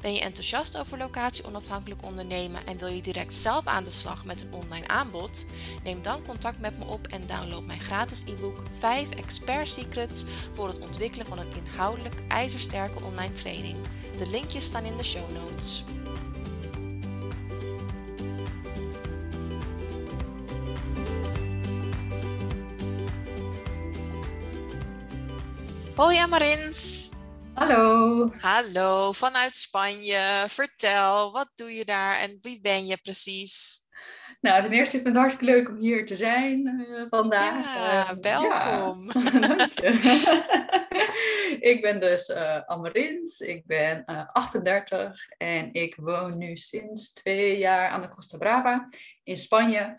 Ben je enthousiast over locatie onafhankelijk ondernemen en wil je direct zelf aan de slag met een online aanbod? Neem dan contact met me op en download mijn gratis e-book 5 Expert Secrets voor het ontwikkelen van een inhoudelijk ijzersterke online training. De linkjes staan in de show notes. Hoi Amarins! Hallo. Hallo, vanuit Spanje. Vertel, wat doe je daar en wie ben je precies? Nou, ten eerste, ik vind het hartstikke leuk om hier te zijn uh, vandaag. Ja, uh, welkom. Ja. Dank je. ik ben dus uh, Amarins, ik ben 38 en ik woon nu sinds twee jaar aan de Costa Brava in Spanje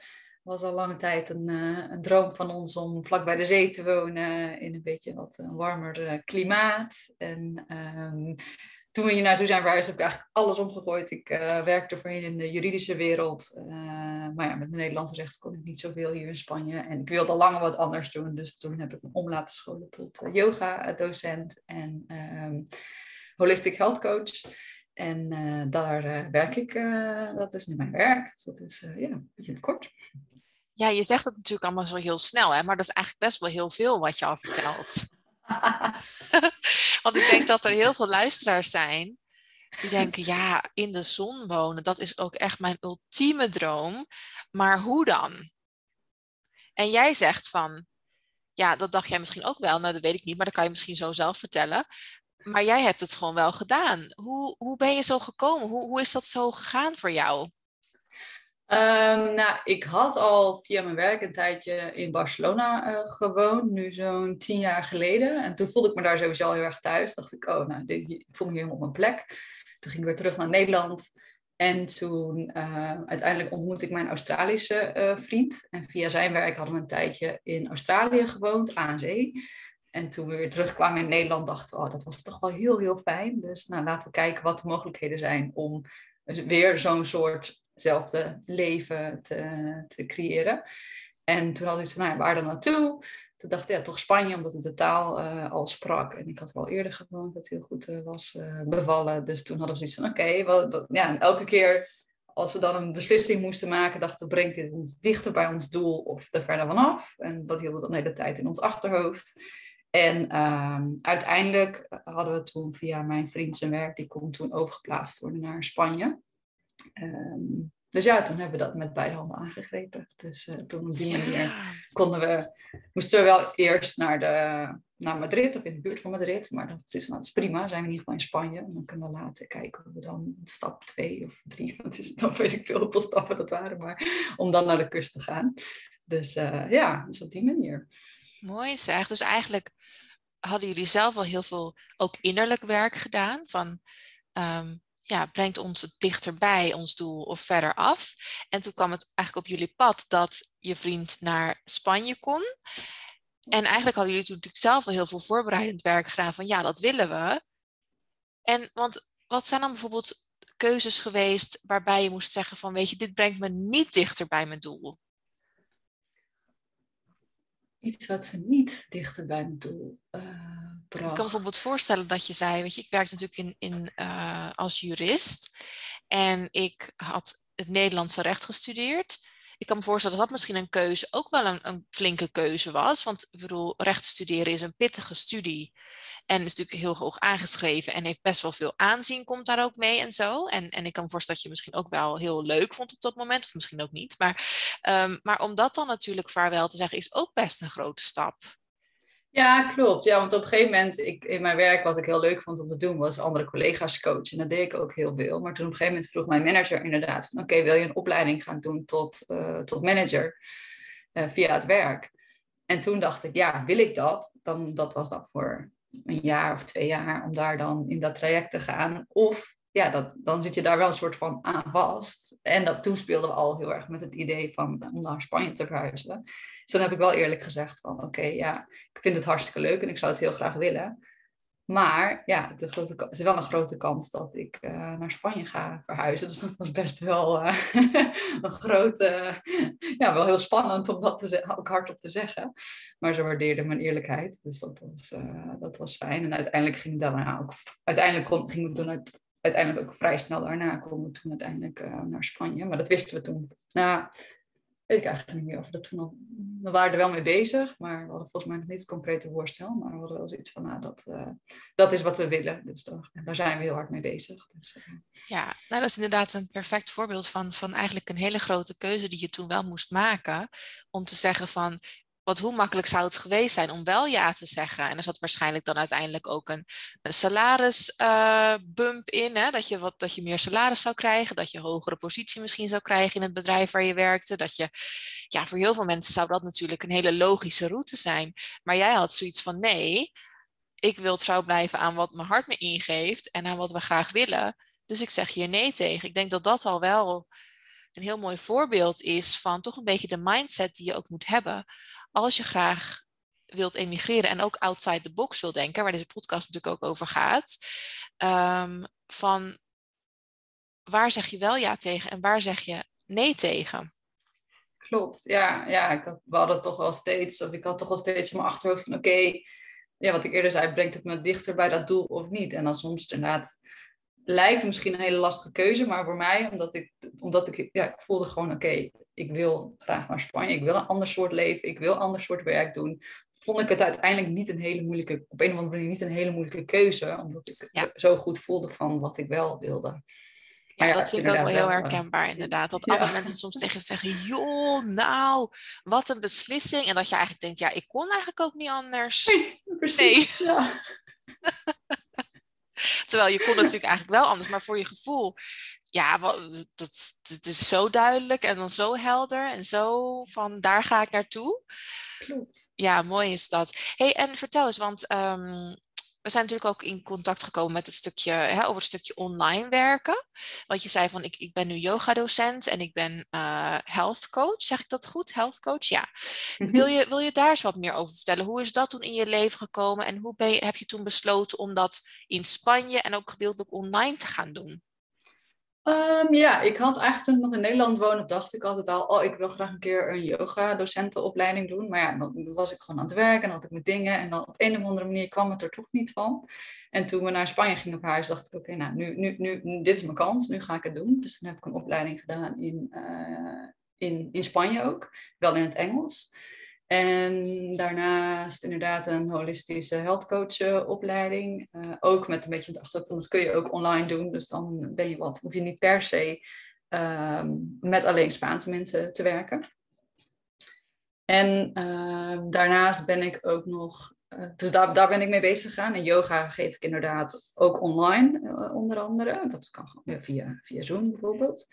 was al lange tijd een, uh, een, droom van ons om vlak bij de zee te wonen in een beetje wat een warmer uh, klimaat. En um, toen we hier naartoe zijn verhuisd heb ik eigenlijk alles omgegooid. Ik uh, werkte voorheen in de juridische wereld. maar ja, met mijn Nederlandse recht kon ik niet zoveel hier in Spanje. En ik wilde al langer wat anders doen. Dus toen heb ik me om laten scholen tot yoga-docent en um, holistic health coach. En daar werk ik, dat is nu mijn werk. Dus dat is ja, een beetje kort. Ja, je zegt het natuurlijk allemaal zo heel snel, hè? maar dat is eigenlijk best wel heel veel wat je al vertelt. Want ik denk dat er heel veel luisteraars zijn die denken, ja, in de zon wonen, dat is ook echt mijn ultieme droom. Maar hoe dan? En jij zegt van, ja, dat dacht jij misschien ook wel. Nou, dat weet ik niet, maar dat kan je misschien zo zelf vertellen. Maar jij hebt het gewoon wel gedaan. Hoe, hoe ben je zo gekomen? Hoe, hoe is dat zo gegaan voor jou? Um, nou, ik had al via mijn werk een tijdje in Barcelona uh, gewoond, nu zo'n tien jaar geleden. En toen voelde ik me daar sowieso al heel erg thuis. Dacht ik, oh, nou, dit, ik voel me helemaal op mijn plek. Toen ging ik weer terug naar Nederland. En toen uh, uiteindelijk ontmoette ik mijn Australische uh, vriend. En via zijn werk hadden we een tijdje in Australië gewoond, aan zee. En toen we weer terugkwamen in Nederland, dachten we, oh, dat was toch wel heel, heel fijn. Dus nou, laten we kijken wat de mogelijkheden zijn om weer zo'n soort hetzelfde leven te, te creëren. En toen had ik van, nou, waar dan naartoe? Toen dacht ik, ja, toch Spanje, omdat ik de taal uh, al sprak. En ik had wel eerder gewoond, dat heel goed uh, was uh, bevallen. Dus toen hadden we zoiets van, oké, okay, ja, elke keer als we dan een beslissing moesten maken, dachten we, brengt dit ons dichter bij ons doel of er verder vanaf? En dat hielden we dan de hele tijd in ons achterhoofd. En um, uiteindelijk hadden we toen via mijn vriend zijn werk, die kon toen overgeplaatst worden naar Spanje. Um, dus ja, toen hebben we dat met beide handen aangegrepen. Dus uh, toen op die manier konden we, moesten we wel eerst naar, de, naar Madrid of in de buurt van Madrid. Maar dat is, dat is prima, zijn we in ieder geval in Spanje. En dan kunnen we later kijken hoe we dan stap twee of drie, wat is het dan, weet ik veel hoeveel stappen dat waren. Maar om dan naar de kust te gaan. Dus uh, ja, dus op die manier. Mooi zeg. Dus eigenlijk hadden jullie zelf al heel veel ook innerlijk werk gedaan. Van um, ja, brengt ons dichterbij ons doel of verder af. En toen kwam het eigenlijk op jullie pad dat je vriend naar Spanje kon. En eigenlijk hadden jullie toen natuurlijk zelf al heel veel voorbereidend werk gedaan van ja, dat willen we. En want wat zijn dan bijvoorbeeld keuzes geweest waarbij je moest zeggen van weet je, dit brengt me niet dichter bij mijn doel? iets wat we niet dichter bij mijn doel uh, Ik kan me bijvoorbeeld voorstellen dat je zei, weet je, ik werkte natuurlijk in, in, uh, als jurist en ik had het Nederlandse recht gestudeerd. Ik kan me voorstellen dat dat misschien een keuze ook wel een, een flinke keuze was. Want ik bedoel, recht studeren is een pittige studie. En is natuurlijk heel hoog aangeschreven en heeft best wel veel aanzien, komt daar ook mee en zo. En, en ik kan me voorstellen dat je misschien ook wel heel leuk vond op dat moment, of misschien ook niet. Maar, um, maar om dat dan natuurlijk vaarwel te zeggen, is ook best een grote stap. Ja, klopt. Ja, want op een gegeven moment, ik, in mijn werk, wat ik heel leuk vond om te doen, was andere collega's coachen. En dat deed ik ook heel veel. Maar toen op een gegeven moment vroeg mijn manager inderdaad van, oké, wil je een opleiding gaan doen tot, uh, tot manager uh, via het werk? En toen dacht ik, ja, wil ik dat? Dan, dat was dan voor een jaar of twee jaar om daar dan in dat traject te gaan. Of ja, dat, dan zit je daar wel een soort van aan vast. En dat, toen speelden we al heel erg met het idee van om naar Spanje te verhuizen. Dus dan heb ik wel eerlijk gezegd van oké, ja, ik vind het hartstikke leuk en ik zou het heel graag willen. Maar ja, de grote, het is wel een grote kans dat ik uh, naar Spanje ga verhuizen. Dus dat was best wel uh, een grote, ja, wel heel spannend om dat te ook hardop te zeggen. Maar ze waardeerden mijn eerlijkheid, dus dat was, uh, dat was fijn. En uiteindelijk ging daarna ook, uiteindelijk kon, ging het toen uit, uiteindelijk ook vrij snel daarna komen toen uiteindelijk naar Spanje. Maar dat wisten we toen. Nou, weet ik eigenlijk niet meer of we dat toen. We waren er wel mee bezig, maar we hadden volgens mij nog niet het concrete voorstel. Maar we hadden wel zoiets van, nou, dat, uh, dat is wat we willen. Dus daar, zijn we heel hard mee bezig. Dus, uh... Ja, nou, dat is inderdaad een perfect voorbeeld van, van eigenlijk een hele grote keuze die je toen wel moest maken. Om te zeggen van, want hoe makkelijk zou het geweest zijn om wel ja te zeggen? En er zat waarschijnlijk dan uiteindelijk ook een, een salarisbump uh, in. Hè? Dat, je wat, dat je meer salaris zou krijgen. Dat je hogere positie misschien zou krijgen in het bedrijf waar je werkte. Dat je, ja, voor heel veel mensen zou dat natuurlijk een hele logische route zijn. Maar jij had zoiets van nee, ik wil trouw blijven aan wat mijn hart me ingeeft en aan wat we graag willen. Dus ik zeg hier nee tegen. Ik denk dat dat al wel een heel mooi voorbeeld is van toch een beetje de mindset die je ook moet hebben als je graag wilt emigreren en ook outside the box wil denken, waar deze podcast natuurlijk ook over gaat, um, van waar zeg je wel ja tegen en waar zeg je nee tegen? Klopt, ja, ja ik had, we hadden toch wel steeds, of ik had toch wel steeds in mijn achterhoofd van oké, ja, wat ik eerder zei, brengt het me dichter bij dat doel of niet? En dan soms inderdaad lijkt misschien een hele lastige keuze, maar voor mij, omdat ik, omdat ik, ja, ik voelde gewoon, oké, ik wil graag naar Spanje, ik wil een ander soort leven, ik wil een ander soort werk doen, vond ik het uiteindelijk niet een hele moeilijke, op een of andere manier niet een hele moeilijke keuze, omdat ik zo goed voelde van wat ik wel wilde. Ja, ja, dat vind ik ook wel heel herkenbaar, inderdaad. Dat andere mensen soms tegen zeggen, joh, nou, wat een beslissing. En dat je eigenlijk denkt, ja, ik kon eigenlijk ook niet anders. Nee, precies. Nee. Ja. Terwijl je kon natuurlijk eigenlijk wel anders, maar voor je gevoel, ja, dat, dat, is zo duidelijk en dan zo helder en zo van daar ga ik naartoe. Klopt. Ja, mooi is dat. hey, en vertel eens, want um, we zijn natuurlijk ook in contact gekomen met het stukje, hè, over het stukje online werken. Want je zei van, ik, ik ben nu yoga-docent en ik ben uh, health coach. Zeg ik dat goed? Health coach? Ja. Mhm. Wil, je, wil je daar eens wat meer over vertellen? Hoe is dat toen in je leven gekomen en hoe ben je, heb je toen besloten om dat in Spanje en ook gedeeltelijk online te gaan doen? Um, ja, ik had eigenlijk toen ik nog in Nederland woonde, dacht ik altijd al, oh, ik wil graag een keer een yoga-docentenopleiding doen. Maar ja, dan was ik gewoon aan het werk en had ik mijn dingen. En dan op een of andere manier kwam het er toch niet van. En toen we naar Spanje gingen verhuizen, dacht ik, oké, nou, nu, nu, nu, dit is mijn kans, nu ga ik het doen. Dus dan heb ik een opleiding gedaan in, uh, in, in Spanje ook, wel in het Engels. En daarnaast inderdaad een holistische healthcoach opleiding. Uh, ook met een beetje het achtergrond, dat kun je ook online doen. Dus dan ben je wat, hoef je niet per se uh, met alleen Spaanse mensen te werken. En uh, daarnaast ben ik ook nog, dus daar, daar ben ik mee bezig gegaan. En yoga geef ik inderdaad ook online, uh, onder andere. Dat kan via, via Zoom bijvoorbeeld.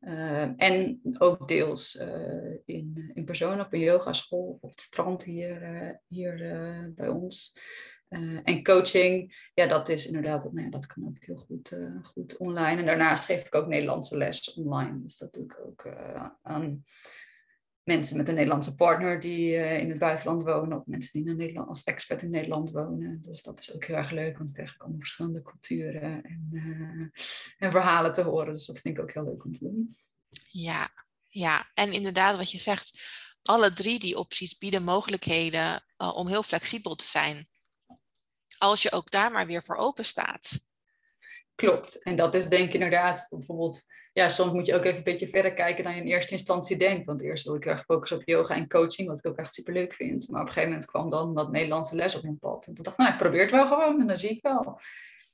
Uh, en ook deels in, in persoon op een yogaschool op het strand hier, hier bij ons. en coaching, ja, dat is inderdaad, nou ja, dat kan ook heel goed, goed online. En daarnaast geef ik ook Nederlandse les online. Dus dat doe ik ook aan mensen met een Nederlandse partner die uh, in het buitenland wonen, of mensen die in Nederland, als expert in Nederland wonen. Dus dat is ook heel erg leuk, want dan krijg ik allemaal verschillende culturen en, uh, en verhalen te horen. Dus dat vind ik ook heel leuk om te doen. Ja, ja, en inderdaad, wat je zegt, alle drie die opties bieden mogelijkheden uh, om heel flexibel te zijn. Als je ook daar maar weer voor open staat. Klopt. En dat is denk ik inderdaad bijvoorbeeld ja, soms moet je ook even een beetje verder kijken dan je in eerste instantie denkt. Want eerst wil ik erg focussen op yoga en coaching, wat ik ook echt super leuk vind. Maar op een gegeven moment kwam dan dat Nederlandse les op mijn pad. En toen dacht ik, nou, ik probeer het wel gewoon en dan zie ik wel.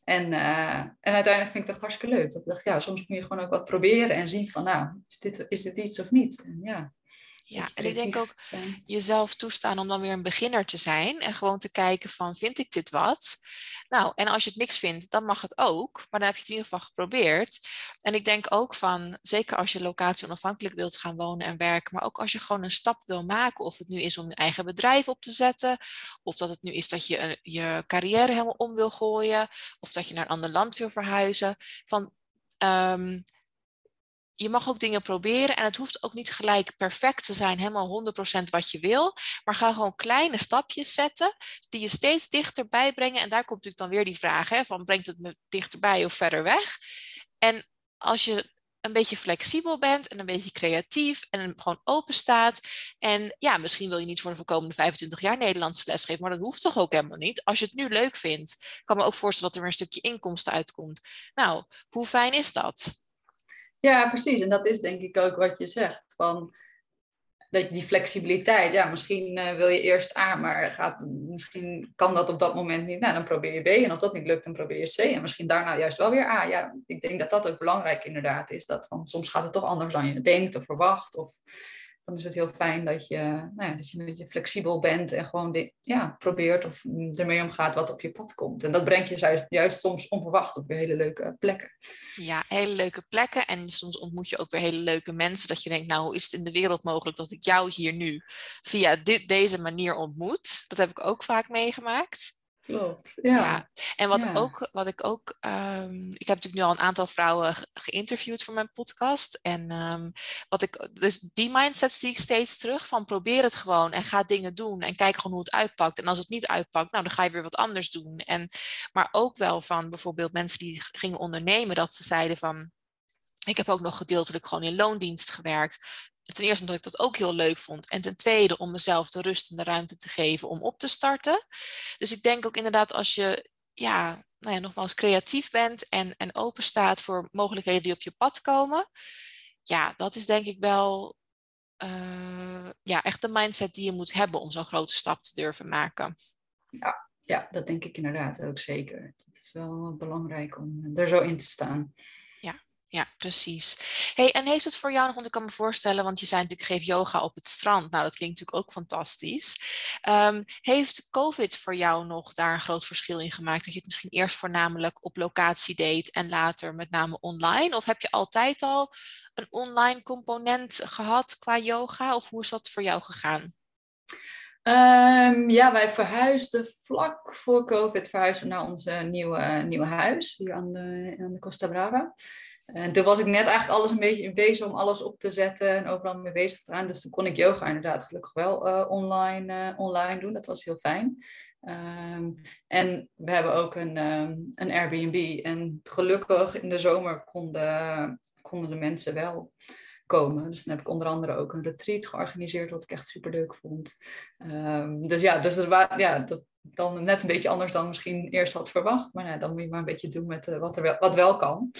En, uh, en uiteindelijk vind ik het hartstikke leuk. Dat ik dacht, ja, soms moet je gewoon ook wat proberen en zien van, nou, is dit, is dit iets of niet? En ja, Ja, en ik denk ook jezelf toestaan om dan weer een beginner te zijn en gewoon te kijken van vind ik dit wat? Nou, en als je het niks vindt, dan mag het ook, maar dan heb je het in ieder geval geprobeerd. En ik denk ook van, zeker als je locatie onafhankelijk wilt gaan wonen en werken, maar ook als je gewoon een stap wil maken, of het nu is om je eigen bedrijf op te zetten, of dat het nu is dat je je carrière helemaal om wil gooien, of dat je naar een ander land wil verhuizen, van um, je mag ook dingen proberen en het hoeft ook niet gelijk perfect te zijn, helemaal 100% wat je wil. Maar ga gewoon kleine stapjes zetten die je steeds dichterbij brengen. En daar komt natuurlijk dan weer die vraag hè, van brengt het me dichterbij of verder weg? En als je een beetje flexibel bent en een beetje creatief en gewoon open staat. En ja, misschien wil je niet voor de komende 25 jaar Nederlandse les geven, maar dat hoeft toch ook helemaal niet. Als je het nu leuk vindt, kan me ook voorstellen dat er weer een stukje inkomsten uitkomt. Nou, hoe fijn is dat? Ja, precies. En dat is denk ik ook wat je zegt. Van dat die flexibiliteit, ja, misschien uh, wil je eerst A, maar gaat, misschien kan dat op dat moment niet. Nou, dan probeer je B. En als dat niet lukt, dan probeer je C. En misschien daarna juist wel weer A. Ja, ik denk dat dat ook belangrijk inderdaad is. Dat van soms gaat het toch anders dan je denkt of verwacht. Of dan is het heel fijn dat je, nou ja, dat je een beetje flexibel bent en gewoon dit, ja, probeert of ermee omgaat wat op je pad komt. En dat brengt je juist, juist soms onverwacht op weer hele leuke plekken. Ja, hele leuke plekken. En soms ontmoet je ook weer hele leuke mensen. Dat je denkt, nou, hoe is het in de wereld mogelijk dat ik jou hier nu via dit, deze manier ontmoet? Dat heb ik ook vaak meegemaakt. Klopt, ja. En wat, Ook, wat ik ook, um, ik heb natuurlijk nu al een aantal vrouwen geïnterviewd voor mijn podcast. En um, wat ik, dus die mindset zie ik steeds terug van probeer het gewoon en ga dingen doen en kijk gewoon hoe het uitpakt. En als het niet uitpakt, nou dan ga je weer wat anders doen. En, maar ook wel van bijvoorbeeld mensen die gingen ondernemen, dat ze zeiden van, ik heb ook nog gedeeltelijk gewoon in loondienst gewerkt ten eerste omdat ik dat ook heel leuk vond. En ten tweede om mezelf de rust en de ruimte te geven om op te starten. Dus ik denk ook inderdaad als je, ja, nou ja, nogmaals creatief bent en, en open staat voor mogelijkheden die op je pad komen. Ja, dat is denk ik wel uh, ja, echt de mindset die je moet hebben om zo'n grote stap te durven maken. Ja, ja, dat denk ik inderdaad ook zeker. Het is wel belangrijk om er zo in te staan. Ja, precies. Hey, en heeft het voor jou nog, want ik kan me voorstellen, want je zei natuurlijk geef yoga op het strand. Nou, dat klinkt natuurlijk ook fantastisch. Um, heeft COVID voor jou nog daar een groot verschil in gemaakt? Dat je het misschien eerst voornamelijk op locatie deed en later met name online? Of heb je altijd al een online component gehad qua yoga? Of hoe is dat voor jou gegaan? Um, ja, wij verhuisden vlak voor COVID verhuisden naar ons nieuwe, nieuwe huis hier aan de, aan de Costa Brava. En toen was ik net eigenlijk alles een beetje bezig om alles op te zetten en overal mee bezig te gaan. Dus toen kon ik yoga inderdaad gelukkig wel uh, online, uh, online doen. Dat was heel fijn. Um, en we hebben ook een, um, een Airbnb. En gelukkig in de zomer konden, konden de mensen wel komen. Dus dan heb ik onder andere ook een retreat georganiseerd, wat ik echt super leuk vond. Um, dus ja, dus dat, ja dat, dan net een beetje anders dan misschien eerst had verwacht. Maar nou, dan moet je maar een beetje doen met uh, wat, er wel, wat wel kan.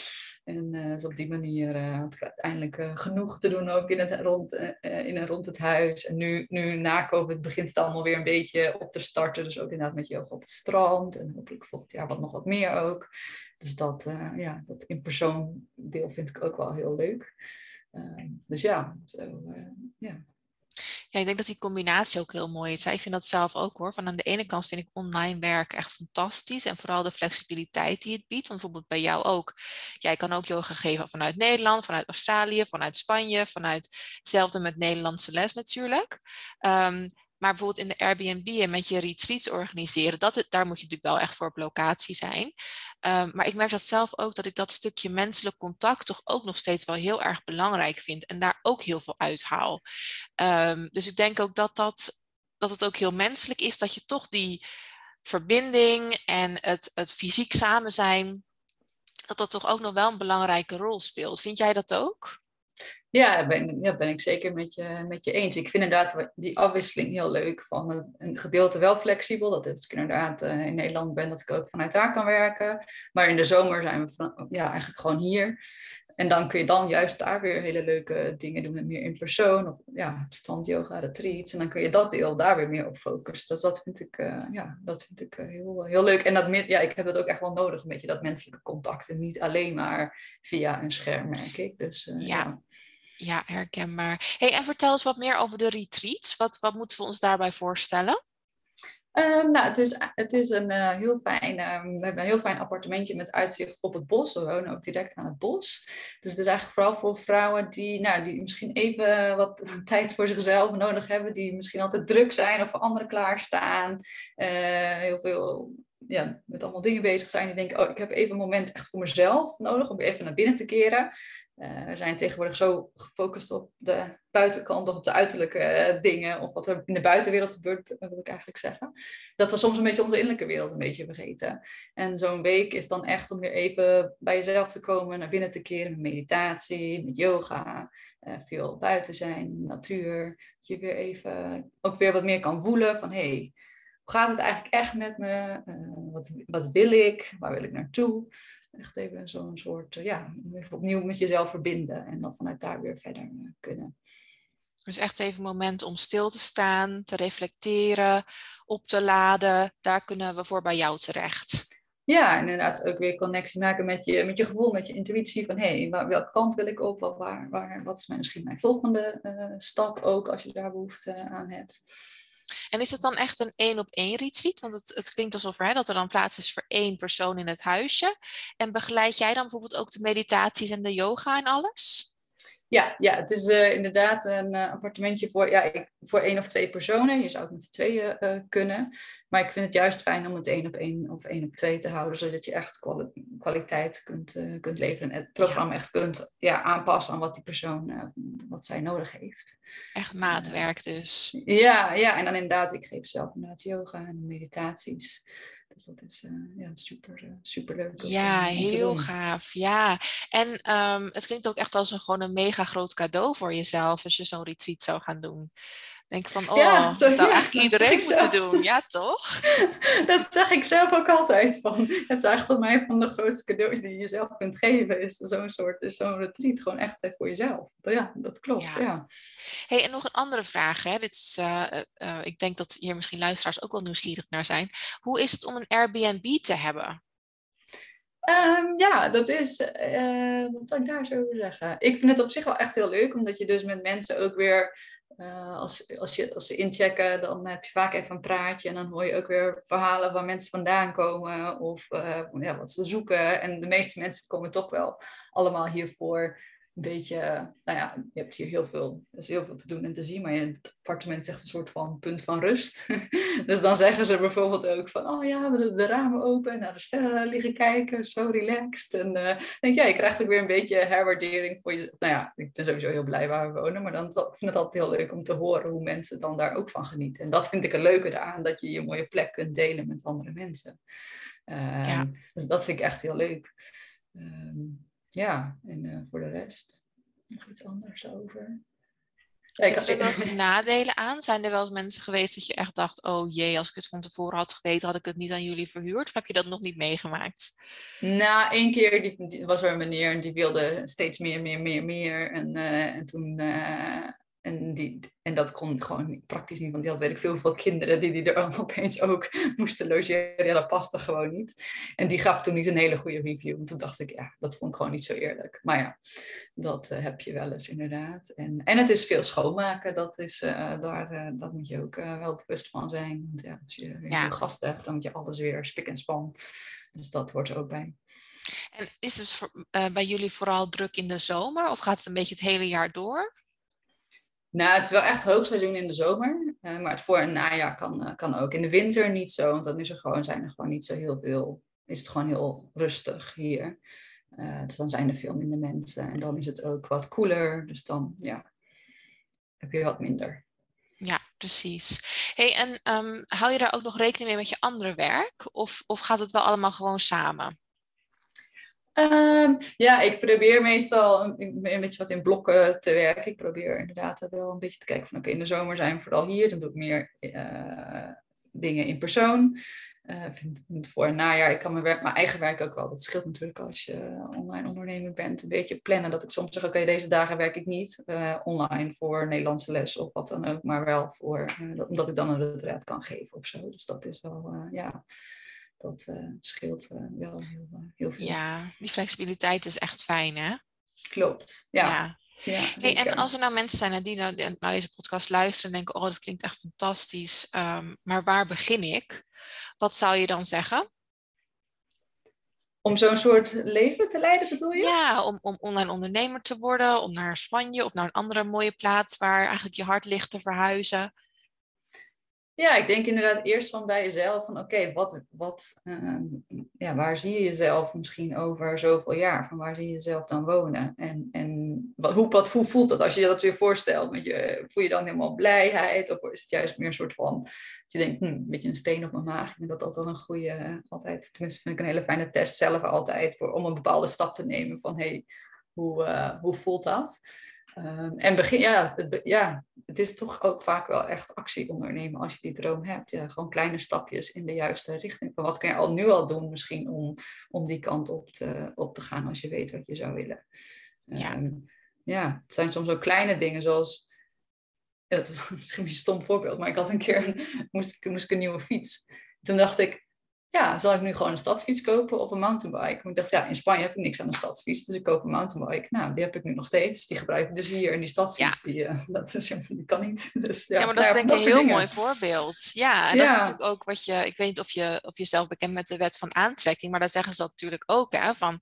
En uh, op die manier uh, had ik uiteindelijk genoeg te doen ook in, het, rond, in en rond het huis. En nu, nu na COVID begint het allemaal weer een beetje op te starten. Dus ook inderdaad met yoga op het strand. En hopelijk volgend jaar wat nog wat meer ook. Dus dat, ja, dat in persoon deel vind ik ook wel heel leuk. Ehm, dus ja, zo, ja. Ja, ik denk dat die combinatie ook heel mooi is. Ik vind dat zelf ook hoor. Van aan de ene kant vind ik online werken echt fantastisch. En vooral de flexibiliteit die het biedt. Bijvoorbeeld bij jou ook. Jij kan ook yoga geven vanuit Nederland, vanuit Australië, vanuit Spanje, vanuit hetzelfde met Nederlandse les natuurlijk. Um, maar bijvoorbeeld in de Airbnb en met je retreats organiseren, dat, daar moet je natuurlijk wel echt voor op locatie zijn. Um, maar ik merk dat zelf ook dat ik dat stukje menselijk contact toch ook nog steeds wel heel erg belangrijk vind en daar ook heel veel uithaal. Um, dus ik denk ook dat, dat, dat het ook heel menselijk is dat je toch die verbinding en het, het fysiek samen zijn, dat dat toch ook nog wel een belangrijke rol speelt. Vind jij dat ook? Ja, dat ben, ja, ben ik zeker met je, met je eens. Ik vind inderdaad die afwisseling heel leuk. Van een, gedeelte wel flexibel. Dat ik inderdaad uh, in Nederland ben, dat ik ook vanuit daar kan werken. Maar in de zomer zijn we van, ja, eigenlijk gewoon hier. En dan kun je dan juist daar weer hele leuke dingen doen. Meer in persoon. Of ja, stand yoga, retreats. En dan kun je dat deel daar weer meer op focussen. Dus dat vind ik, uh, ja, dat vind ik uh, heel, heel leuk. En dat, ja, ik heb dat ook echt wel nodig. Een beetje dat menselijke contact. En niet alleen maar via een scherm, merk ik. Dus, ja. ja. Ja, herkenbaar. Hey, en vertel eens wat meer over de retreats. Wat, wat moeten we ons daarbij voorstellen? Um, nou, het is, het is een uh, heel fijn, um, we hebben een heel fijn appartementje met uitzicht op het bos. We wonen ook direct aan het bos. Dus het is eigenlijk vooral voor vrouwen die, nou, die misschien even wat tijd voor zichzelf nodig hebben. Die misschien altijd druk zijn of voor anderen klaarstaan. Uh, heel veel ja, met allemaal dingen bezig zijn. Die denken, oh, ik heb even een moment echt voor mezelf nodig om even naar binnen te keren. Uh, we zijn tegenwoordig zo gefocust op de buitenkant of op de uiterlijke uh, dingen of wat er in de buitenwereld gebeurt, wil ik eigenlijk zeggen. Dat we soms een beetje onze innerlijke wereld een beetje vergeten. En zo'n week is dan echt om weer even bij jezelf te komen, naar binnen te keren met meditatie, met yoga, veel buiten zijn, natuur. Dat je weer even ook weer wat meer kan voelen van hé, hey, hoe gaat het eigenlijk echt met me? wat, wat wil ik? Waar wil ik naartoe? Echt even zo'n soort, eh, ja, even opnieuw met jezelf verbinden en dan vanuit daar weer verder eh, kunnen. Dus echt even een moment om stil te staan, te reflecteren, op te laden. Daar kunnen we voor bij jou terecht. Ja, inderdaad ook weer connectie maken met je, met je gevoel, met je intuïtie. Van hé, hey, welke kant wil ik op? Waar, waar, wat is misschien mijn volgende uh, stap ook, als je daar behoefte aan hebt. En is het dan echt een één op één retreat? Want het, het klinkt alsof hè, dat er dan plaats is voor één persoon in het huisje. En begeleid jij dan bijvoorbeeld ook de meditaties en de yoga en alles? Ja, ja het is uh, inderdaad een uh, appartementje voor, ja, ik, voor één of twee personen. Je zou het met z'n tweeën uh, kunnen. Maar ik vind het juist fijn om het één op één of één op twee te houden, zodat je echt kwali kwaliteit kunt, kunt leveren. En het programma ja. echt kunt ja, aanpassen aan wat die persoon, wat zij nodig heeft. Echt maatwerk dus. Ja, ja, en dan inderdaad, ik geef zelf inderdaad yoga en meditaties. Dus dat is uh, ja, super, uh, super leuk. Ja, heel gaaf. Ja, en um, het klinkt ook echt als een, gewoon een mega groot cadeau voor jezelf als je zo'n retreat zou gaan doen. Denk van, oh, ja, zo, dat zou ja, eigenlijk iedereen moeten doen. Ja, toch? dat zeg ik zelf ook altijd van. Het is eigenlijk voor mij van de grootste cadeaus die je jezelf kunt geven. Is zo'n soort, is zo'n retreat gewoon echt voor jezelf. Ja, dat klopt, ja. ja. hey, en nog een andere vraag. Hè? Dit is, uh, uh, ik denk dat hier misschien luisteraars ook wel nieuwsgierig naar zijn. Hoe is het om een Airbnb te hebben? Um, ja, dat is, uh, wat zou ik daar zo over zeggen? Ik vind het op zich wel echt heel leuk, omdat je dus met mensen ook weer uh, als, als, je, als ze inchecken, dan heb je vaak even een praatje en dan hoor je ook weer verhalen waar mensen vandaan komen of uh, ja, wat ze zoeken. En de meeste mensen komen toch wel allemaal hiervoor een beetje, nou ja, je hebt hier heel veel, er is heel veel te doen en te zien, maar het appartement echt een soort van punt van rust. dus dan zeggen ze bijvoorbeeld ook van, oh ja, we de, de ramen open, naar de sterren liggen kijken, zo relaxed. En uh, denk ja, je krijgt ook weer een beetje herwaardering voor je. Nou ja, ik ben sowieso heel blij waar we wonen, maar dan vind ik het altijd heel leuk om te horen hoe mensen dan daar ook van genieten. En dat vind ik een leuke eraan, dat je je mooie plek kunt delen met andere mensen. Uh, ja. Dus dat vind ik echt heel leuk. Uh, ja, en uh, voor de rest nog iets anders over. Ja, ik er nog nadelen aan? Zijn er wel eens mensen geweest dat je echt dacht, oh jee, als ik het van tevoren had geweten, had ik het niet aan jullie verhuurd? Of heb je dat nog niet meegemaakt? Nou, één keer die, die was er een meneer en die wilde steeds meer, meer, meer, meer. En, uh, en toen uh, en, die, en dat kon gewoon praktisch niet, want die had weet ik veel, veel kinderen die, die er opeens ook moesten logeren. Ja, dat paste gewoon niet. En die gaf toen niet een hele goede review. En toen dacht ik, ja, dat vond ik gewoon niet zo eerlijk. Maar ja, dat uh, heb je wel eens inderdaad. En, en het is veel schoonmaken, dat, is, uh, daar, uh, dat moet je ook wel bewust van zijn. Want ja, als je ja. gasten hebt, dan moet je alles weer spik en span. Dus dat hoort er ook bij. En is het voor, bij jullie vooral druk in de zomer of gaat het een beetje het hele jaar door? Nou, het is wel echt hoogseizoen in de zomer. Uh, maar het voor- en najaar kan, uh, kan ook. In de winter niet zo, want dan is er gewoon, zijn er gewoon niet zo heel veel. Is het gewoon heel rustig hier. Uh, dus dan zijn er veel minder mensen. En dan is het ook wat koeler. Dus dan ja, heb je wat minder. Ja, precies. Hey, en um, hou je daar ook nog rekening mee met je andere werk? Of, of gaat het wel allemaal gewoon samen? Um, ja, ik probeer meestal een, beetje wat in blokken te werken. Ik probeer inderdaad wel een beetje te kijken van oké, in de zomer zijn we vooral hier. Dan doe ik meer uh, dingen in persoon. Vind, voor een najaar, ik kan mijn, werk, mijn eigen werk ook wel. Dat scheelt natuurlijk als je online ondernemer bent. Een beetje plannen dat ik soms zeg oké, deze dagen werk ik niet uh, online voor Nederlandse les of wat dan ook. Maar wel voor, omdat ik dan een retreat kan geven of zo. Dus dat is wel, ja dat uh, scheelt uh, wel heel, uh, heel, veel. Ja, die flexibiliteit is echt fijn, hè? Klopt, ja. ja. Ja, Hey, en als er nou mensen zijn die nou, naar deze podcast luisteren en denken, oh, dat klinkt echt fantastisch, ehm, maar waar begin ik? Wat zou je dan zeggen? Om zo'n soort leven te leiden, bedoel je? Ja, om, om online ondernemer te worden, om naar Spanje of naar een andere mooie plaats waar eigenlijk je hart ligt te verhuizen. Ja, ik denk inderdaad eerst van bij jezelf van oké, wat, wat, uh, ja, waar zie je jezelf misschien over zoveel jaar? Van waar zie je jezelf dan wonen? En, en wat, hoe, wat, hoe voelt dat als je dat weer voorstelt? Met je, voel je dan helemaal blijheid? Of is het juist meer een soort van, dat je denkt, hm, een beetje een steen op mijn maag. Ik vind dat altijd een goede, altijd, tenminste vind ik een hele fijne test zelf altijd, voor, om een bepaalde stap te nemen van hé, hey, hoe, uh, hoe voelt dat? Um, en begin, ja het, ja, het is toch ook vaak wel echt actie ondernemen als je die droom hebt. Ja, gewoon kleine stapjes in de juiste richting. Van wat kan je al nu al doen misschien om, om die kant op te, op te gaan als je weet wat je zou willen. Ja. Um, ja, het zijn soms ook kleine dingen zoals, het is misschien een stom voorbeeld, maar ik had een keer, moest, moest ik een nieuwe fiets. Toen dacht ik, ja, zal ik nu gewoon een stadsfiets kopen of een mountainbike? Maar ik dacht, ja, in Spanje heb ik niks aan een stadsfiets, dus ik koop een mountainbike. Nou, die heb ik nu nog steeds. Die gebruik ik dus hier. En die stadsfiets, Ja. die, eh, dat is, die kan niet. Dus, ja, Ja, maar dat is nou denk ik een heel mooi voorbeeld. Ja, en dat is natuurlijk ook wat je, ik weet niet of je, of je zelf bekend met de wet van aantrekking, maar daar zeggen ze dat natuurlijk ook, hè, van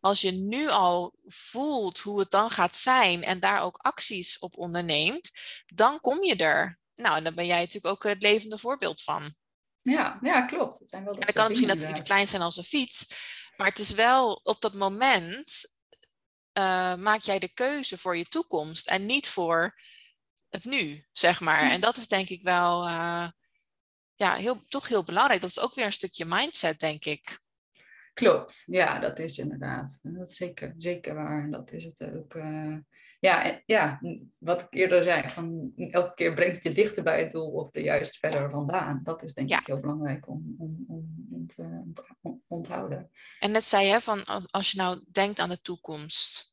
als je nu al voelt hoe het dan gaat zijn en daar ook acties op onderneemt, dan kom je er. Nou, en daar ben jij natuurlijk ook het levende voorbeeld van. Ja, ja, klopt. Het zijn wel dat En dan kan misschien dat het iets inderdaad. klein zijn als een fiets, maar het is wel op dat moment eh, maak jij de keuze voor je toekomst en niet voor het nu, zeg maar. Hm. En dat is denk ik wel eh, ja, heel, toch heel belangrijk. Dat is ook weer een stukje mindset, denk ik. Klopt, ja, dat is inderdaad. Dat is zeker, zeker waar. En Dat is het ook. eh, ja, ja, wat ik eerder zei, van elke keer brengt het je dichter bij het doel of er juist verder vandaan. Dat is denk Ja. ik heel belangrijk om, om, om, om te ont- on- onthouden. En net zei je, van al- als je nou denkt aan de toekomst.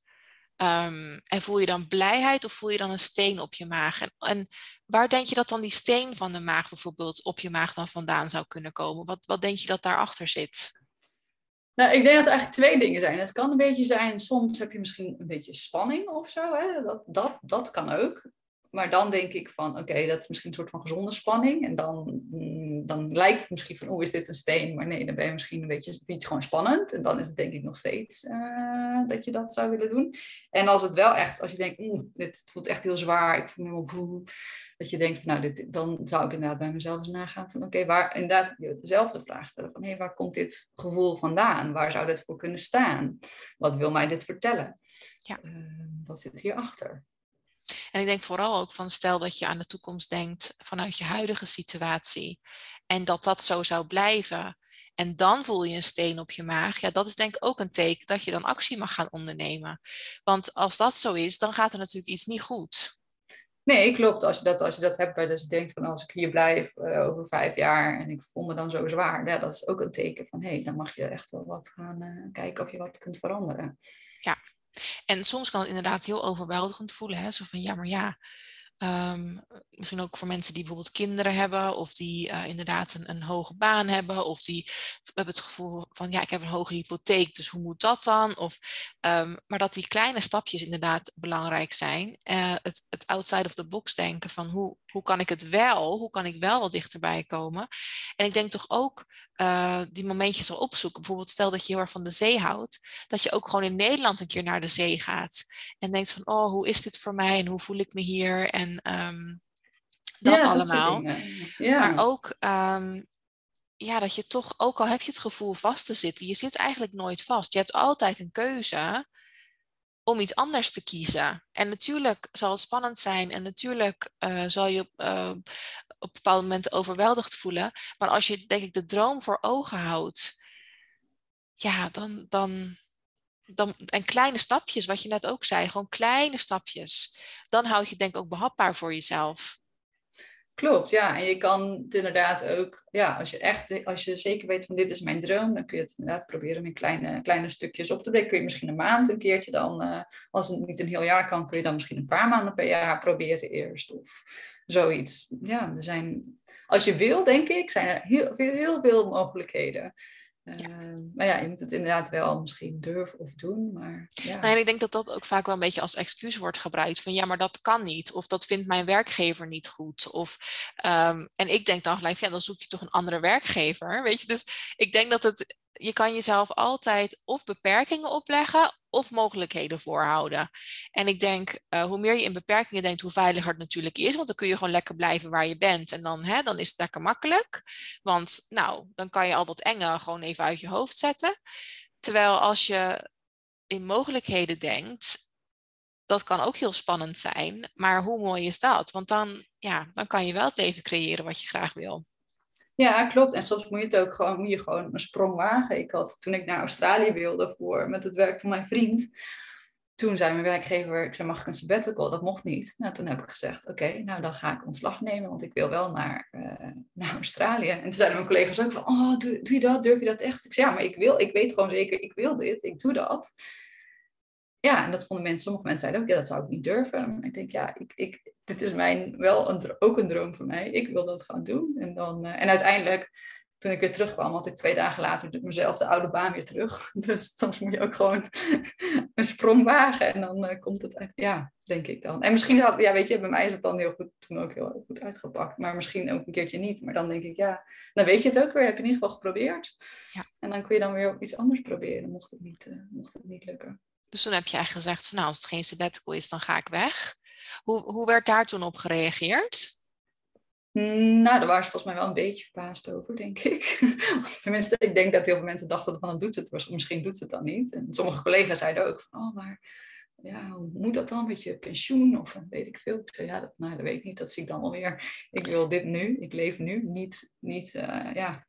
ehm, en voel je dan blijheid of voel je dan een steen op je maag? En, en waar denk je dat dan die steen van de maag bijvoorbeeld op je maag dan vandaan zou kunnen komen? Wat, wat denk je dat daarachter zit? Nou, ik denk dat er eigenlijk twee dingen zijn. Het kan een beetje zijn, soms heb je misschien een beetje spanning of zo. Hè? Dat, dat, dat kan ook. Maar dan denk ik van, oké, dat is misschien een soort van gezonde spanning. En dan, mm, dan lijkt het misschien van, oeh, is dit een steen? Maar nee, dan ben je misschien een beetje, vind je het gewoon spannend. En dan is het denk ik nog steeds eh, dat je dat zou willen doen. En als het wel echt, als je denkt, oeh, dit voelt echt heel zwaar. Ik voel me helemaal boe. Dat je denkt van, nou, dit, dan zou ik inderdaad bij mezelf eens nagaan van, oké, waar, inderdaad dezelfde vraag stellen van, hé, waar komt dit gevoel vandaan? Waar zou dit voor kunnen staan? Wat wil mij dit vertellen? Ja. Eh, wat zit hierachter? En ik denk vooral ook van stel dat je aan de toekomst denkt vanuit je huidige situatie en dat dat zo zou blijven. En dan voel je een steen op je maag. Ja, dat is denk ik ook een teken dat je dan actie mag gaan ondernemen. Want als dat zo is, dan gaat er natuurlijk iets niet goed. Nee, klopt. Als je dat, als je dat hebt, bij- dus je denkt van als ik hier blijf eh, over vijf jaar en ik voel me dan zo zwaar, ja, dat is ook een teken van hé, hey, dan mag je echt wel wat gaan eh, kijken of je wat kunt veranderen. En soms kan het inderdaad heel overweldigend voelen. Hè? Zo van ja, maar ja. ehm, misschien ook voor mensen die bijvoorbeeld kinderen hebben, of die eh, inderdaad een, een hoge baan hebben, of die hebben het gevoel van ja, ik heb een hoge hypotheek, dus hoe moet dat dan? Of, ehm, maar dat die kleine stapjes inderdaad belangrijk zijn. Eh, het, het outside of the box denken van hoe, hoe kan ik het wel, hoe kan ik wel wat dichterbij komen? En ik denk toch ook eh, die momentjes al opzoeken. Bijvoorbeeld stel dat je heel erg van de zee houdt, dat je ook gewoon in Nederland een keer naar de zee gaat. En denkt van, oh, hoe is dit voor mij en hoe voel ik me hier? En ehm, dat Ja, allemaal. ja. maar ook, ehm, ja, dat je toch, ook al heb je het gevoel vast te zitten, je zit eigenlijk nooit vast. Je hebt altijd een keuze om iets anders te kiezen. En natuurlijk zal het spannend zijn en natuurlijk eh, zal je eh, op bepaalde momenten overweldigd voelen. Maar als je, denk ik, de droom voor ogen houdt, ja, dan, dan, dan, en kleine stapjes, wat je net ook zei, gewoon kleine stapjes. Dan houd je denk ik ook behapbaar voor jezelf. Klopt, ja. En je kan het inderdaad ook, ja, als je echt, als je zeker weet van dit is mijn droom, dan kun je het inderdaad proberen in kleine, kleine stukjes op te breken. Kun je misschien een maand een keertje dan, eh, als het niet een heel jaar kan, kun je dan misschien een paar maanden per jaar proberen eerst of zoiets. Ja, er zijn, als je wil, denk ik, zijn er heel heel veel mogelijkheden. Ehm, maar ja, je moet het inderdaad wel misschien durven of doen. Maar, ja. Nou, en ik denk dat dat ook vaak wel een beetje als excuus wordt gebruikt. Van ja, maar dat kan niet. Of dat vindt mijn werkgever niet goed. Of, ehm, en ik denk dan gelijk, ja, dan zoek je toch een andere werkgever. Weet je, dus ik denk dat het je kan jezelf altijd of beperkingen opleggen of mogelijkheden voorhouden. En ik denk, uh, hoe meer je in beperkingen denkt, hoe veiliger het natuurlijk is. Want dan kun je gewoon lekker blijven waar je bent. En dan, hè, dan is het lekker makkelijk. Want nou, dan kan je al dat enge gewoon even uit je hoofd zetten. Terwijl als je in mogelijkheden denkt, dat kan ook heel spannend zijn. Maar hoe mooi is dat? Want dan, ja, dan kan je wel het leven creëren wat je graag wil. Ja, klopt. En soms moet je het ook gewoon, moet je gewoon een sprong wagen. Ik had, toen ik naar Australië wilde voor, met het werk van mijn vriend, toen zei mijn werkgever, ik zei, mag ik een sabbatical? Dat mocht niet. Nou, toen heb ik gezegd, oké, nou dan ga ik ontslag nemen, want ik wil wel naar, uh, naar Australië. En toen zeiden mijn collega's ook van, oh, doe, doe je dat? Durf je dat echt? Ik zei, ja, maar ik wil, ik weet gewoon zeker, ik wil dit, ik doe dat. Ja, en dat vonden mensen, sommige mensen zeiden ook, ja, dat zou ik niet durven. Maar ik denk, ja, ik, ik, dit is mijn, wel een, ook een droom voor mij. Ik wil dat gaan doen. En, dan, uh, en uiteindelijk, toen ik weer terugkwam, had ik twee dagen later mezelf de oude baan weer terug. Dus soms moet je ook gewoon een sprong wagen. En dan uh, komt het uit, ja, denk ik dan. En misschien, had, ja, weet je, bij mij is het dan heel goed, toen ook heel goed uitgepakt. Maar misschien ook een keertje niet. Maar dan denk ik, ja, dan weet je het ook weer. Heb je in ieder geval geprobeerd. Ja. En dan kun je dan weer ook iets anders proberen, mocht het niet, uh, mocht het niet lukken. Dus toen heb je eigenlijk gezegd van nou, als het geen sabbatical is, dan ga ik weg. Hoe, hoe werd daar toen op gereageerd? Mm, nou, daar waren ze volgens mij wel een beetje verbaasd over, denk ik. Tenminste, ik denk dat heel veel mensen dachten van, dan doet ze het, misschien doet ze het dan niet. En sommige collega's zeiden ook van, oh, maar ja, hoe moet dat dan met je pensioen? Of weet ik veel. Ik zei, ja, dat, nou, dat weet ik niet, dat zie ik dan alweer. Ik wil dit nu, ik leef nu, niet, niet uh, ja.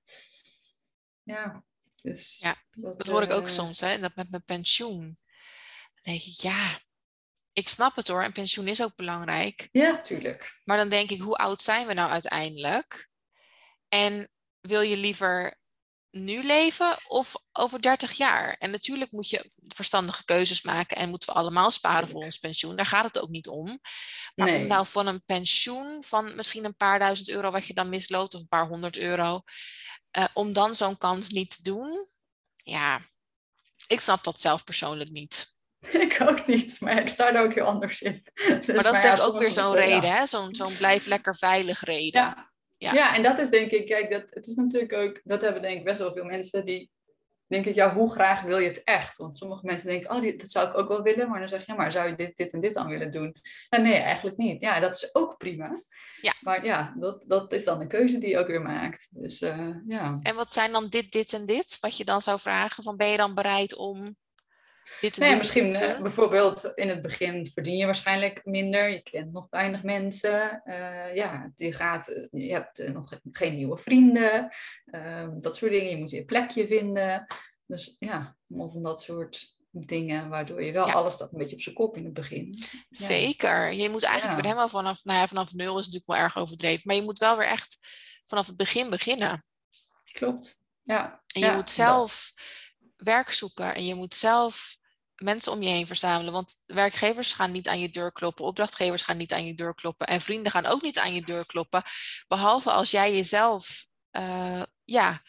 Ja, dus... Ja, dat, dat hoor ik ook uh, soms, hè, dat met mijn pensioen denk ik, ja, ik snap het hoor. En pensioen is ook belangrijk. Ja, tuurlijk. Maar dan denk ik, hoe oud zijn we nou uiteindelijk? En wil je liever nu leven of over 30 jaar? En natuurlijk moet je verstandige keuzes maken en moeten we allemaal sparen voor ons pensioen. Daar gaat het ook niet om. Maar nee. om nou van een pensioen van misschien een paar duizend euro wat je dan misloopt of een paar honderd euro, uh, om dan zo'n kans niet te doen, ja, ik snap dat zelf persoonlijk niet. Ik ook niet, maar ik sta er ook heel anders in. Dus, maar dat is denk ik ook weer zo'n reden, hè? Zo'n zo'n blijf lekker veilig reden. Ja. ja. Ja. en dat is denk ik, kijk, dat, het is natuurlijk ook, dat hebben denk ik best wel veel mensen die denken, ja, hoe graag wil je het echt? Want sommige mensen denken, oh, dit, dat zou ik ook wel willen, maar dan zeg je, ja, maar zou je dit, dit en dit dan willen doen? Nee, eigenlijk niet. Ja, dat is ook prima. Ja. Maar ja, dat, dat is dan een keuze die je ook weer maakt. Dus uh, ja. En wat zijn dan dit, dit en dit? Wat je dan zou vragen, van ben je dan bereid om nee, misschien uh, bijvoorbeeld in het begin verdien je waarschijnlijk minder. Je kent nog weinig mensen. Uh, ja, je, gaat, eh, je hebt nog geen nieuwe vrienden. Ehm, dat soort dingen. Je moet je plekje vinden. Dus ja, of van dat soort dingen, waardoor je wel alles staat een beetje op zijn kop in het begin. Zeker. Je moet eigenlijk weer helemaal vanaf, nou ja, vanaf nul is natuurlijk wel erg overdreven, maar je moet wel weer echt vanaf het begin beginnen. Klopt. Ja. En je moet zelf werk zoeken en je moet zelf mensen om je heen verzamelen. Want werkgevers gaan niet aan je deur kloppen, opdrachtgevers gaan niet aan je deur kloppen en vrienden gaan ook niet aan je deur kloppen. Behalve als jij jezelf, uh, ja,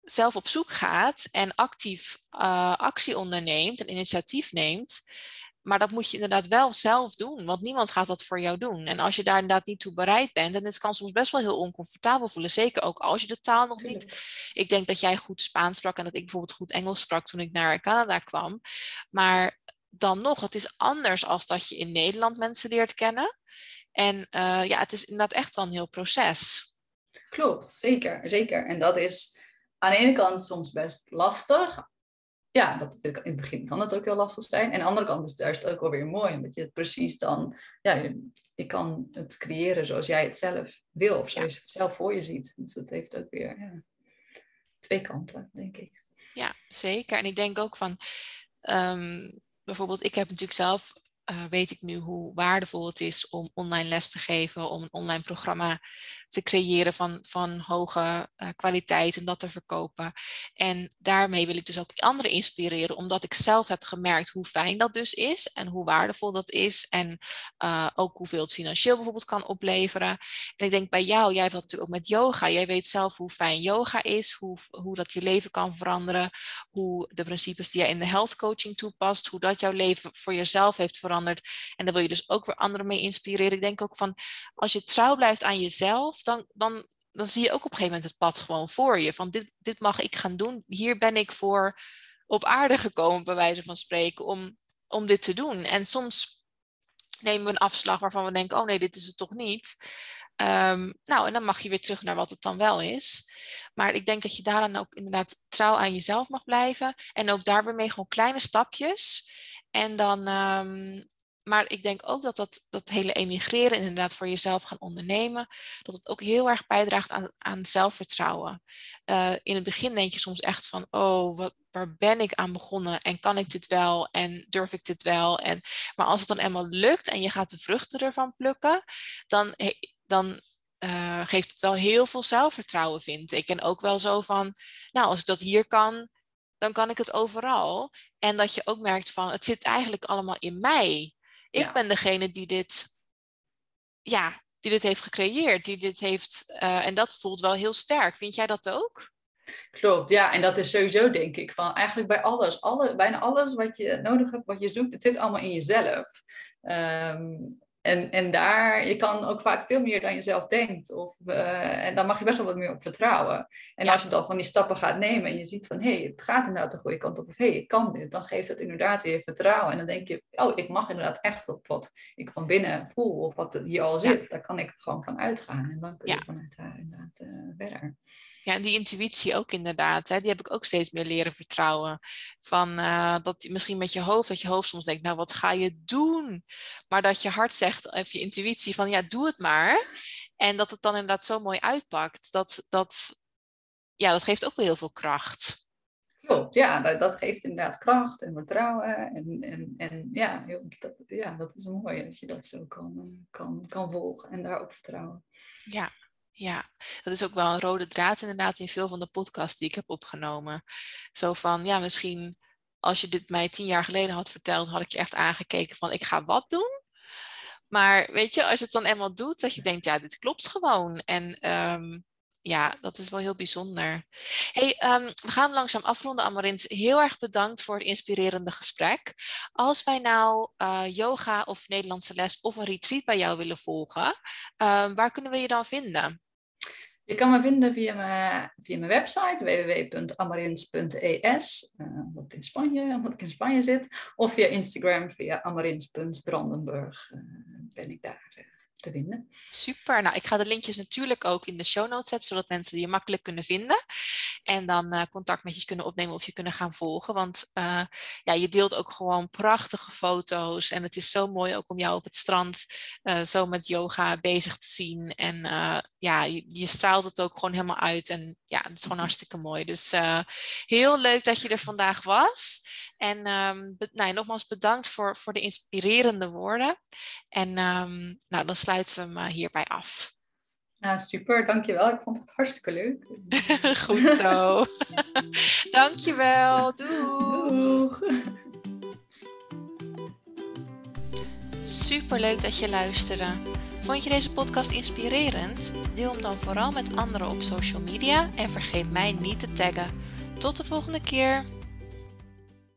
zelf op zoek gaat en actief uh, actie onderneemt en initiatief neemt. Maar dat moet je inderdaad wel zelf doen, want niemand gaat dat voor jou doen. En als je daar inderdaad niet toe bereid bent, en het kan soms best wel heel oncomfortabel voelen, zeker ook als je de taal nog niet. Ik denk dat jij goed Spaans sprak en dat ik bijvoorbeeld goed Engels sprak toen ik naar Canada kwam. Maar dan nog, het is anders als dat je in Nederland mensen leert kennen. En uh, ja, het is inderdaad echt wel een heel proces. Klopt, zeker, zeker. En dat is aan de ene kant soms best lastig ja, dat, in het begin kan het ook heel lastig zijn. En aan de andere kant is het juist ook wel weer mooi, omdat je het precies dan, ja, je, je kan het creëren zoals jij het zelf wil, of zoals je het zelf voor je ziet. Dus dat heeft ook weer ja, twee kanten, denk ik. Ja, zeker. En ik denk ook van, um, bijvoorbeeld, ik heb natuurlijk zelf eh, weet ik nu hoe waardevol het is om online les te geven, om een online programma te creëren van, van hoge uh, kwaliteit en dat te verkopen. En daarmee wil ik dus ook anderen inspireren, omdat ik zelf heb gemerkt hoe fijn dat dus is en hoe waardevol dat is en uh, ook hoeveel het financieel bijvoorbeeld kan opleveren. En ik denk bij jou, jij hebt natuurlijk ook met yoga. Jij weet zelf hoe fijn yoga is, hoe, hoe dat je leven kan veranderen, hoe de principes die jij in de health coaching toepast, hoe dat jouw leven voor jezelf heeft veranderd en daar wil je dus ook weer anderen mee inspireren. Ik denk ook van, als je trouw blijft aan jezelf, dan, dan, dan zie je ook op een gegeven moment het pad gewoon voor je. Van dit, dit mag ik gaan doen. Hier ben ik voor op aarde gekomen, bij wijze van spreken, om, om dit te doen. En soms nemen we een afslag waarvan we denken, oh nee, dit is het toch niet. Um, nou, en dan mag je weer terug naar wat het dan wel is. Maar ik denk dat je daar dan ook inderdaad trouw aan jezelf mag blijven. En ook daar weer mee gewoon kleine stapjes. En dan, um, maar ik denk ook dat, dat dat hele emigreren, inderdaad voor jezelf gaan ondernemen, dat het ook heel erg bijdraagt aan, aan zelfvertrouwen. Uh, in het begin denk je soms echt van, oh, wat, waar ben ik aan begonnen en kan ik dit wel en durf ik dit wel? En, maar als het dan eenmaal lukt en je gaat de vruchten ervan plukken, dan, dan uh, geeft het wel heel veel zelfvertrouwen, vind ik. En ook wel zo van, nou, als ik dat hier kan, dan kan ik het overal. En dat je ook merkt van, het zit eigenlijk allemaal in mij. Ik ben degene die dit, ja, die dit heeft gecreëerd, die dit heeft, uh, en dat voelt wel heel sterk. Vind jij dat ook? Klopt, ja, en dat is sowieso denk ik van eigenlijk bij alles, alle, bijna alles wat je nodig hebt, wat je zoekt, het zit allemaal in jezelf. Um, en, en daar, je kan ook vaak veel meer dan je zelf denkt. Of, uh, en dan mag je best wel wat meer op vertrouwen. En als je dan van die stappen gaat nemen en je ziet van, hé, hey, het gaat inderdaad de goede kant op. Of hé, hey, ik kan dit. Dan geeft het inderdaad weer vertrouwen. En dan denk je, oh, ik mag inderdaad echt op wat ik van binnen voel. Of wat hier al zit. Daar kan ik gewoon van uitgaan. En dan kun je vanuit daar inderdaad uh, verder. Ja, en die intuïtie ook inderdaad. Hè, die heb ik ook steeds meer leren vertrouwen. Van uh, dat misschien met je hoofd, dat je hoofd soms denkt, nou wat ga je doen? Maar dat je hart zegt, of je intuïtie van ja, doe het maar. En dat het dan inderdaad zo mooi uitpakt. Dat, dat, ja, dat geeft ook wel heel veel kracht. Klopt, ja, dat, dat geeft inderdaad kracht en vertrouwen. En, en, en ja, dat, ja, dat is mooi als je dat zo kan, eh, kan, kan volgen en daarop vertrouwen. Ja, ja, dat is ook wel een rode draad inderdaad in veel van de podcasts die ik heb opgenomen. Zo van, ja, misschien als je dit mij tien jaar geleden had verteld, had ik je echt aangekeken van, ik ga wat doen? Maar weet je, als je het dan eenmaal doet, dat je denkt, ja, dit klopt gewoon. En um, ja, dat is wel heel bijzonder. Hey, um, we gaan langzaam afronden, Amarint. Heel erg bedankt voor het inspirerende gesprek. Als wij nou uh, yoga of Nederlandse les of een retreat bij jou willen volgen, uh, waar kunnen we je dan vinden? Je kan me vinden via mijn, website www.amarins.es, wat in Spanje, omdat ik in Spanje zit, of via Instagram via amarins.brandenburg uh, ben ik daar. Te vinden. Super. Nou, ik ga de linkjes natuurlijk ook in de show notes zetten, zodat mensen je makkelijk kunnen vinden. En dan uh, contact met je kunnen opnemen of je kunnen gaan volgen. Want uh, ja, je deelt ook gewoon prachtige foto's. En het is zo mooi ook om jou op het strand uh, zo met yoga bezig te zien. En ja, je, je, straalt het ook gewoon helemaal uit. En ja, het is gewoon hartstikke mooi. Dus heel leuk dat je er vandaag was. En um, nou, nogmaals bedankt voor, voor de inspirerende woorden. En um, nou, dan sluiten we hem hierbij af. Ja, super, dankjewel. Ik vond het hartstikke leuk. Goed zo. dankjewel. Doeg. Doeg. Super leuk dat je luisterde. Vond je deze podcast inspirerend? Deel hem dan vooral met anderen op social media en vergeet mij niet te taggen. Tot de volgende keer.